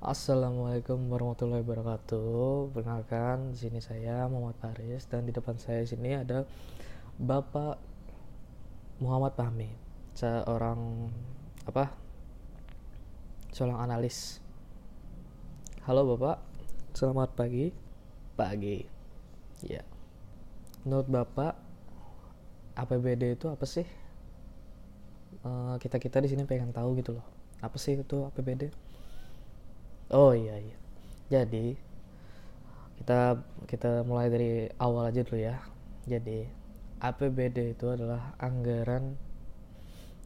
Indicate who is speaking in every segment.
Speaker 1: Assalamualaikum warahmatullahi wabarakatuh. Perkenalkan, di sini saya Muhammad Faris dan di depan saya sini ada Bapak Muhammad Fahmi, seorang apa? Seorang analis. Halo Bapak, selamat pagi. Pagi. Ya. Menurut Bapak, APBD itu apa sih? kita kita di sini pengen tahu gitu loh. Apa sih itu APBD? Oh iya iya. Jadi kita kita mulai dari awal aja dulu ya. Jadi APBD itu adalah anggaran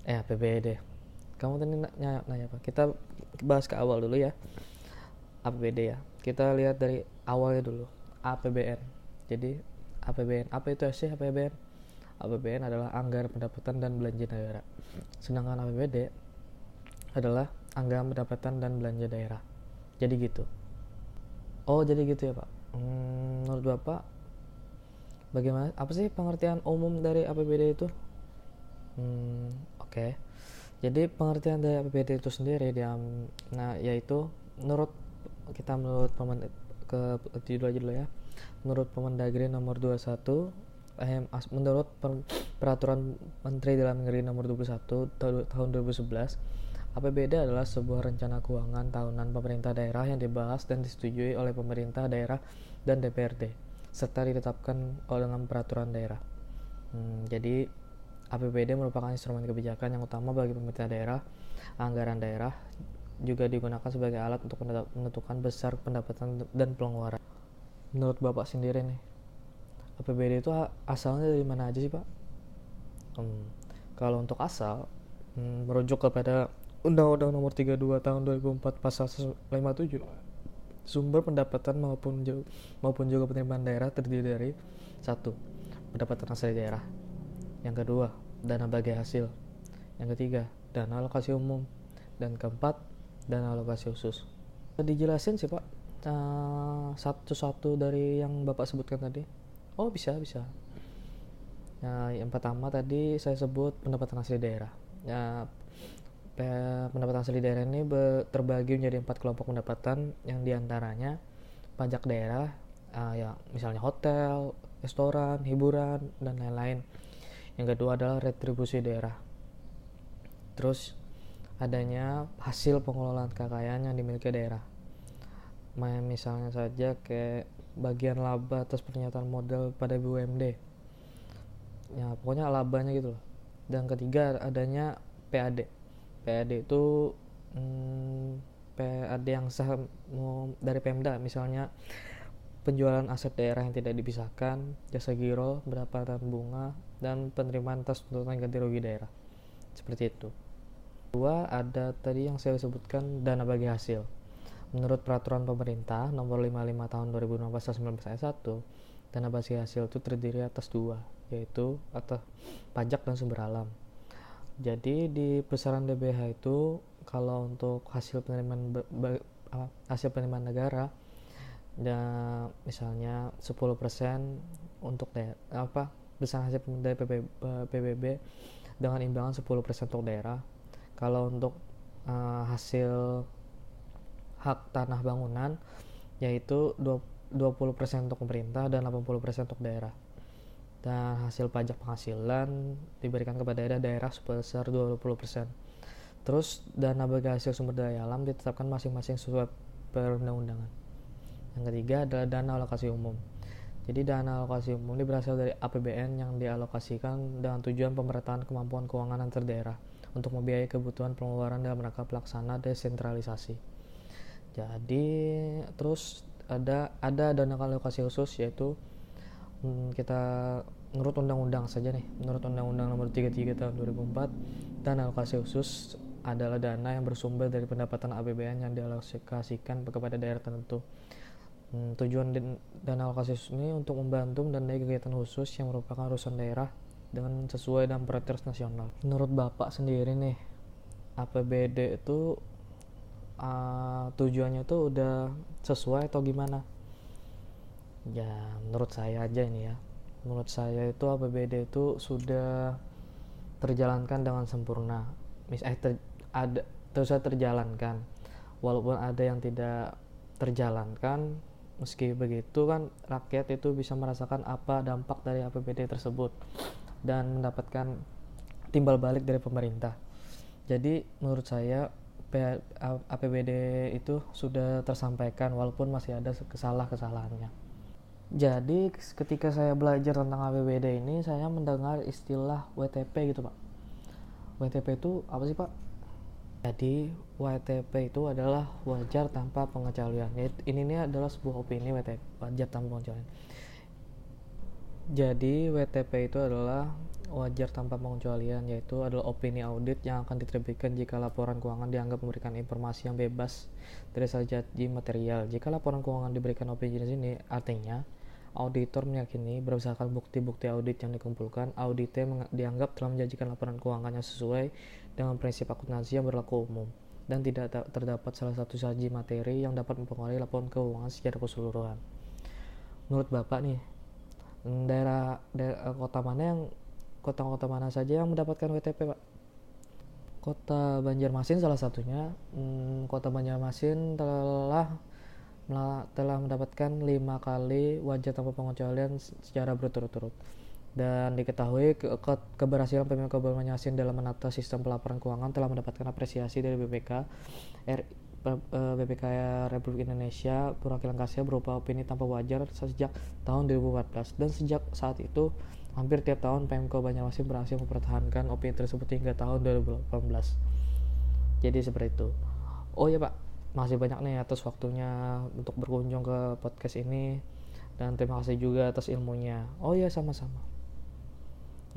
Speaker 1: eh APBD kamu tadi nanya, nanya apa? Kita bahas ke awal dulu ya. APBD ya. Kita lihat dari awalnya dulu. APBN jadi APBN apa itu sih APBN APBN adalah anggaran pendapatan dan belanja negara sedangkan APBD adalah anggaran pendapatan dan belanja daerah jadi gitu. Oh jadi gitu ya pak? Hmm, menurut bapak bagaimana apa sih pengertian umum dari APBD itu? Hmm, oke. Okay. jadi pengertian dari APBD itu sendiri dia nah yaitu menurut kita menurut pemen ke judul aja dulu ya. Menurut Pemendagri nomor 21 eh, menurut peraturan Menteri Dalam Negeri nomor 21 tahun 2011 APBD adalah sebuah rencana keuangan tahunan pemerintah daerah yang dibahas dan disetujui oleh pemerintah daerah dan DPRD, serta ditetapkan dengan peraturan daerah. Hmm, jadi, APBD merupakan instrumen kebijakan yang utama bagi pemerintah daerah. Anggaran daerah juga digunakan sebagai alat untuk menentukan besar pendapatan dan pengeluaran. Menurut Bapak sendiri nih, APBD itu asalnya dari mana aja sih Pak? Hmm, kalau untuk asal, hmm, merujuk kepada Undang-Undang Nomor 32 Tahun 2004 Pasal 57 sumber pendapatan maupun juga, maupun juga penerimaan daerah terdiri dari satu pendapatan asal daerah. Yang kedua dana bagi hasil. Yang ketiga dana alokasi umum. Dan keempat dana alokasi khusus. Dijelasin sih pak. Uh, satu-satu dari yang bapak sebutkan tadi. Oh bisa bisa. Nah yang pertama tadi saya sebut pendapatan asli daerah. Ya pendapatan asli daerah ini terbagi menjadi empat kelompok pendapatan yang di antaranya pajak daerah uh, ya misalnya hotel, restoran, hiburan dan lain-lain. Yang kedua adalah retribusi daerah. Terus adanya hasil pengelolaan kekayaan yang dimiliki daerah. Misalnya saja kayak bagian laba atas pernyataan modal pada BUMD. Ya pokoknya labanya gitu. Dan ketiga adanya PAD PAD itu hmm, PAD yang sah dari Pemda misalnya penjualan aset daerah yang tidak dipisahkan, jasa giro, pendapatan bunga, dan penerimaan atas tuntutan ganti rugi daerah. Seperti itu. Dua, ada tadi yang saya sebutkan dana bagi hasil. Menurut peraturan pemerintah nomor 55 tahun 2016 pasal 19 ayat 1, dana bagi hasil itu terdiri atas dua, yaitu atas pajak dan sumber alam jadi di besaran DBH itu kalau untuk hasil penerimaan hasil penerimaan negara ya misalnya 10% untuk daerah apa besaran hasil dari PBB dengan imbangan 10% untuk daerah. Kalau untuk uh, hasil hak tanah bangunan yaitu 20% untuk pemerintah dan 80% untuk daerah dan hasil pajak penghasilan diberikan kepada daerah-daerah sebesar 20%. Terus dana bagi hasil sumber daya alam ditetapkan masing-masing sesuai perundang-undangan. Yang ketiga adalah dana alokasi umum. Jadi dana alokasi umum ini berasal dari APBN yang dialokasikan dengan tujuan pemerataan kemampuan keuangan antar daerah untuk membiayai kebutuhan pengeluaran dalam rangka pelaksana desentralisasi. Jadi terus ada ada dana alokasi khusus yaitu hmm, kita menurut undang-undang saja nih. Menurut undang-undang nomor 33 tahun 2004 dan alokasi khusus adalah dana yang bersumber dari pendapatan APBN yang dialokasikan kepada daerah tertentu. Hmm, tujuan dana alokasi khusus ini untuk membantu mendanai kegiatan khusus yang merupakan urusan daerah dengan sesuai dengan prioritas nasional. Menurut bapak sendiri nih APBD itu uh, tujuannya tuh udah sesuai atau gimana ya menurut saya aja ini ya. Menurut saya itu APBD itu sudah terjalankan dengan sempurna. Mis eh ter, ada terus terjalankan. Walaupun ada yang tidak terjalankan meski begitu kan rakyat itu bisa merasakan apa dampak dari APBD tersebut dan mendapatkan timbal balik dari pemerintah. Jadi menurut saya APBD itu sudah tersampaikan walaupun masih ada kesalah-kesalahannya jadi ketika saya belajar tentang APBD ini saya mendengar istilah WTP gitu pak WTP itu apa sih pak jadi WTP itu adalah wajar tanpa pengecualian. Ini ini adalah sebuah opini WTP wajar tanpa pengecualian. Jadi WTP itu adalah wajar tanpa pengecualian yaitu adalah opini audit yang akan diterbitkan jika laporan keuangan dianggap memberikan informasi yang bebas dari jadi material. Jika laporan keuangan diberikan opini jenis ini artinya Auditor meyakini berdasarkan bukti-bukti audit yang dikumpulkan, auditnya dianggap telah menjanjikan laporan keuangannya sesuai dengan prinsip akuntansi yang berlaku umum dan tidak terdapat salah satu saji materi yang dapat mempengaruhi laporan keuangan secara keseluruhan. Menurut Bapak nih, daerah, daerah kota mana yang kota-kota mana saja yang mendapatkan WTP, Pak? Kota Banjarmasin salah satunya. Hmm, kota Banjarmasin telah telah mendapatkan lima kali wajah tanpa pengecualian secara berturut-turut dan diketahui ke ke keberhasilan Kabupaten Yasin dalam menata sistem pelaporan keuangan telah mendapatkan apresiasi dari BPK R, BPK Republik Indonesia perwakilan Kasia berupa opini tanpa wajar sejak tahun 2014 dan sejak saat itu hampir tiap tahun Pemkab Banyumasin berhasil mempertahankan opini tersebut hingga tahun 2018 jadi seperti itu. Oh ya Pak. Masih banyak nih atas waktunya untuk berkunjung ke podcast ini. Dan terima kasih juga atas ilmunya. Oh ya sama-sama.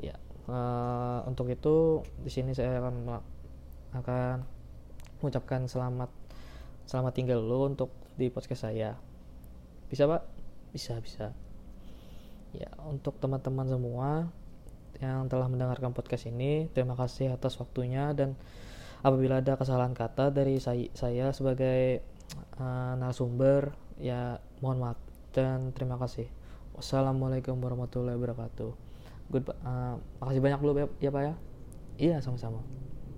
Speaker 1: Ya uh, untuk itu di sini saya akan akan mengucapkan selamat selamat tinggal dulu untuk di podcast saya. Bisa pak? Bisa bisa ya untuk teman-teman semua yang telah mendengarkan podcast ini terima kasih atas waktunya dan apabila ada kesalahan kata dari saya, saya sebagai uh, narasumber ya mohon maaf dan terima kasih. Wassalamualaikum warahmatullahi wabarakatuh. Good uh, makasih banyak dulu ya, ya pak ya. Iya sama-sama